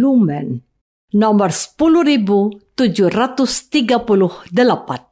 Lumen nomor 10738.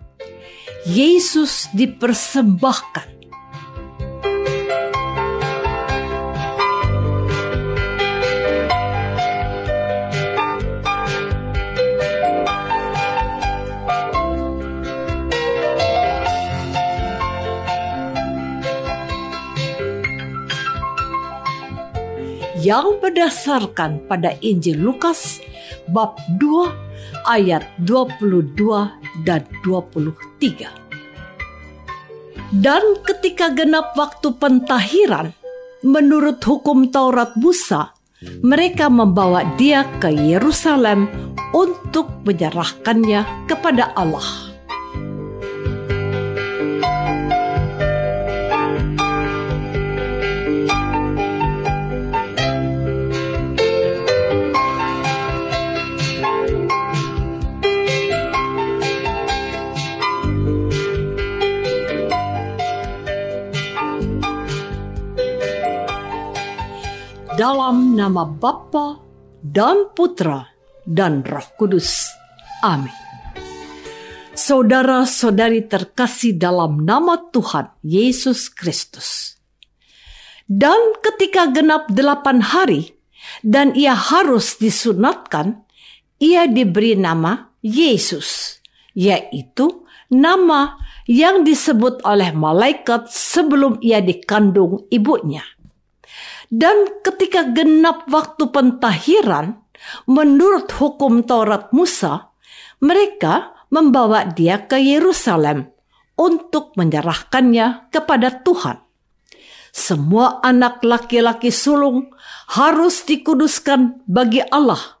Yesus dipersembahkan. yang berdasarkan pada Injil Lukas bab 2 ayat 22 dan 23. Dan ketika genap waktu pentahiran, menurut hukum Taurat Musa, mereka membawa dia ke Yerusalem untuk menyerahkannya kepada Allah. Nama Bapa dan Putra dan Roh Kudus. Amin. Saudara-saudari terkasih dalam nama Tuhan Yesus Kristus. Dan ketika genap delapan hari dan ia harus disunatkan, ia diberi nama Yesus, yaitu nama yang disebut oleh malaikat sebelum ia dikandung ibunya. Dan ketika genap waktu pentahiran, menurut hukum Taurat Musa, mereka membawa dia ke Yerusalem untuk menyerahkannya kepada Tuhan. Semua anak laki-laki sulung harus dikuduskan bagi Allah,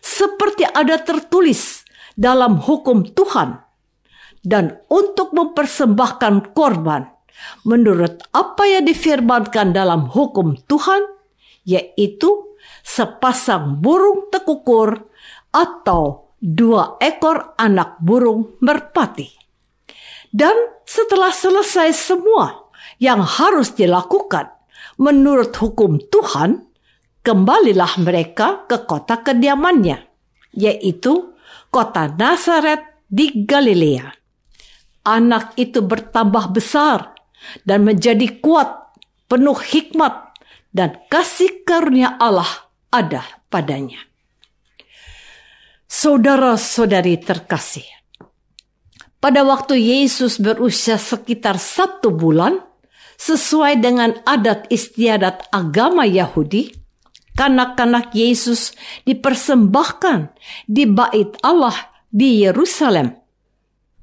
seperti ada tertulis dalam hukum Tuhan, dan untuk mempersembahkan korban menurut apa yang difirmankan dalam hukum Tuhan, yaitu sepasang burung tekukur atau dua ekor anak burung merpati. Dan setelah selesai semua yang harus dilakukan menurut hukum Tuhan, kembalilah mereka ke kota kediamannya, yaitu kota Nazaret di Galilea. Anak itu bertambah besar dan menjadi kuat, penuh hikmat, dan kasih karunia Allah ada padanya. Saudara-saudari terkasih, pada waktu Yesus berusia sekitar satu bulan, sesuai dengan adat istiadat agama Yahudi, kanak-kanak Yesus dipersembahkan di bait Allah di Yerusalem.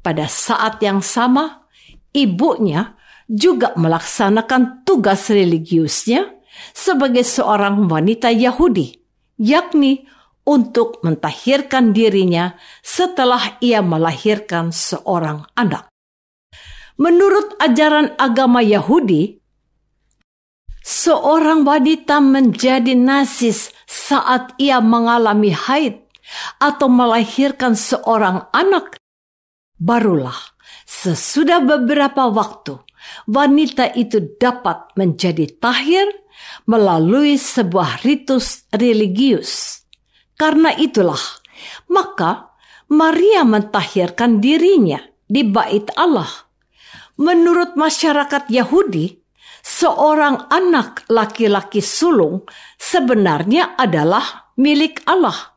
Pada saat yang sama, ibunya juga melaksanakan tugas religiusnya sebagai seorang wanita Yahudi, yakni untuk mentahirkan dirinya setelah ia melahirkan seorang anak. Menurut ajaran agama Yahudi, seorang wanita menjadi nasis saat ia mengalami haid atau melahirkan seorang anak. Barulah sesudah beberapa waktu wanita itu dapat menjadi tahir melalui sebuah ritus religius. Karena itulah, maka Maria mentahirkan dirinya di bait Allah Menurut masyarakat Yahudi, seorang anak laki-laki sulung sebenarnya adalah milik Allah,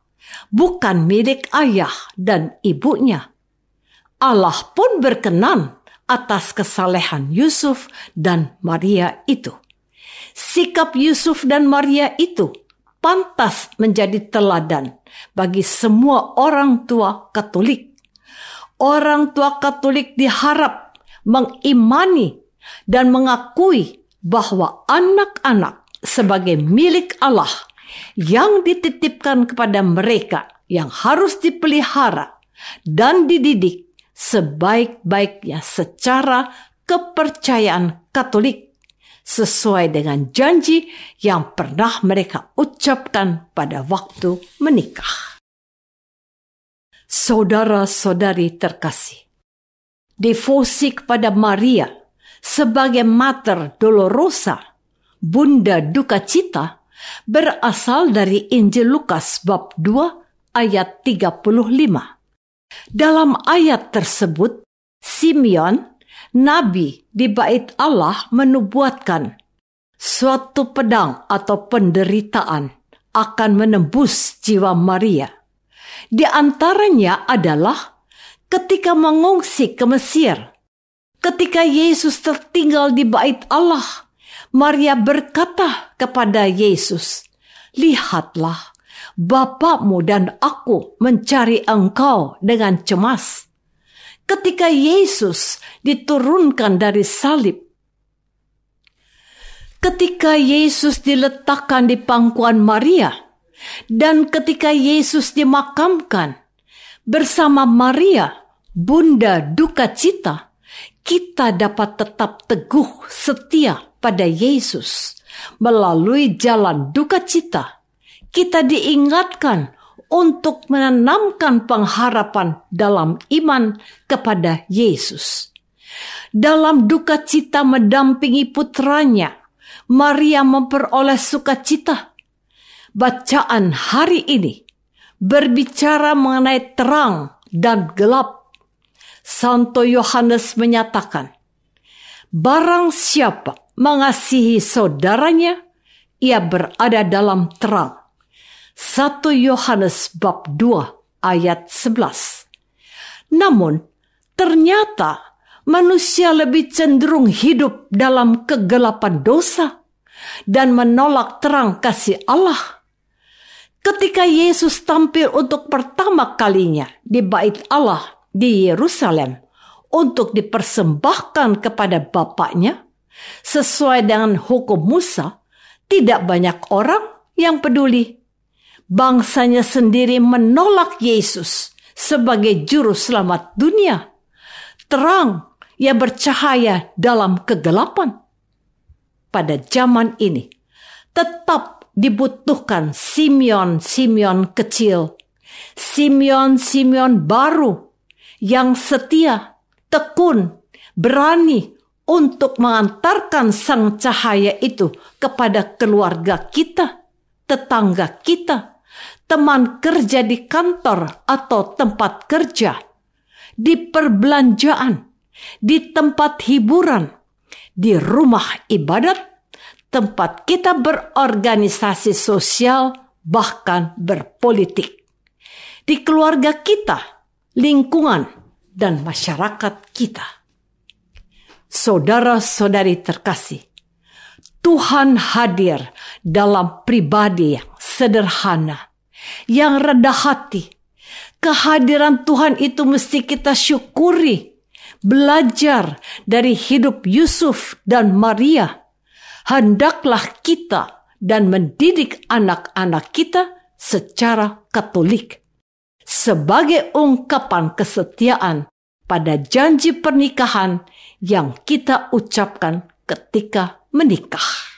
bukan milik ayah dan ibunya. Allah pun berkenan atas kesalehan Yusuf dan Maria itu. Sikap Yusuf dan Maria itu pantas menjadi teladan bagi semua orang tua Katolik. Orang tua Katolik diharap mengimani dan mengakui bahwa anak-anak sebagai milik Allah yang dititipkan kepada mereka yang harus dipelihara dan dididik sebaik-baiknya secara kepercayaan Katolik sesuai dengan janji yang pernah mereka ucapkan pada waktu menikah. Saudara-saudari terkasih, devosi kepada Maria sebagai Mater Dolorosa, Bunda Duka Cita, berasal dari Injil Lukas bab 2 ayat 35. Dalam ayat tersebut, Simeon, nabi di bait Allah menubuatkan suatu pedang atau penderitaan akan menembus jiwa Maria. Di antaranya adalah ketika mengungsi ke Mesir. Ketika Yesus tertinggal di bait Allah, Maria berkata kepada Yesus, Lihatlah, Bapakmu dan aku mencari engkau dengan cemas. Ketika Yesus diturunkan dari salib, ketika Yesus diletakkan di pangkuan Maria, dan ketika Yesus dimakamkan, bersama Maria, Bunda Duka Cita, kita dapat tetap teguh setia pada Yesus. Melalui jalan duka cita, kita diingatkan untuk menanamkan pengharapan dalam iman kepada Yesus. Dalam duka cita mendampingi putranya, Maria memperoleh sukacita. Bacaan hari ini berbicara mengenai terang dan gelap. Santo Yohanes menyatakan, barang siapa mengasihi saudaranya, ia berada dalam terang. 1 Yohanes bab 2 ayat 11. Namun, ternyata manusia lebih cenderung hidup dalam kegelapan dosa dan menolak terang kasih Allah Ketika Yesus tampil untuk pertama kalinya di bait Allah di Yerusalem untuk dipersembahkan kepada Bapaknya, sesuai dengan hukum Musa, tidak banyak orang yang peduli. Bangsanya sendiri menolak Yesus sebagai juru selamat dunia. Terang yang bercahaya dalam kegelapan. Pada zaman ini, tetap dibutuhkan Simeon-Simeon kecil, Simeon-Simeon baru yang setia, tekun, berani untuk mengantarkan sang cahaya itu kepada keluarga kita, tetangga kita, teman kerja di kantor atau tempat kerja, di perbelanjaan, di tempat hiburan, di rumah ibadat, tempat kita berorganisasi sosial, bahkan berpolitik. Di keluarga kita, lingkungan, dan masyarakat kita. Saudara-saudari terkasih, Tuhan hadir dalam pribadi yang sederhana, yang rendah hati. Kehadiran Tuhan itu mesti kita syukuri, belajar dari hidup Yusuf dan Maria hendaklah kita dan mendidik anak-anak kita secara Katolik sebagai ungkapan kesetiaan pada janji pernikahan yang kita ucapkan ketika menikah.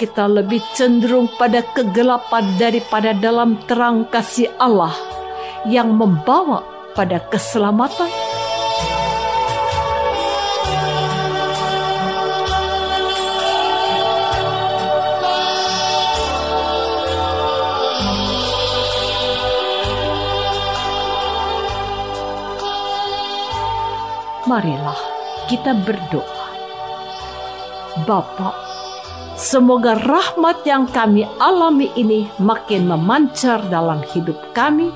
Kita lebih cenderung pada kegelapan daripada dalam terang kasih Allah yang membawa pada keselamatan? Marilah kita berdoa. Bapak Semoga rahmat yang kami alami ini makin memancar dalam hidup kami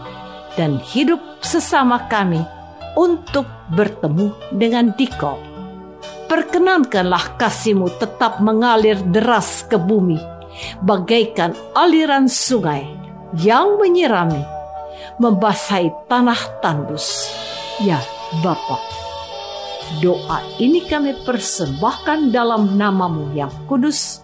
dan hidup sesama kami untuk bertemu dengan Diko. Perkenankanlah kasihmu tetap mengalir deras ke bumi, bagaikan aliran sungai yang menyirami, membasahi tanah tandus. Ya Bapa, doa ini kami persembahkan dalam namamu yang kudus,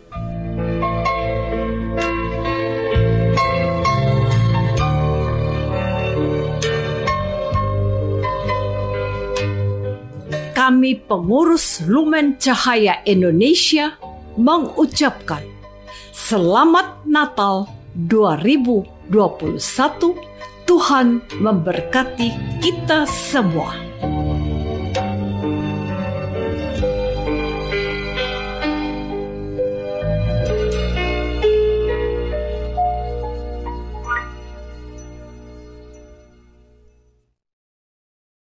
Kami pengurus Lumen Cahaya Indonesia mengucapkan Selamat Natal 2021. Tuhan memberkati kita semua.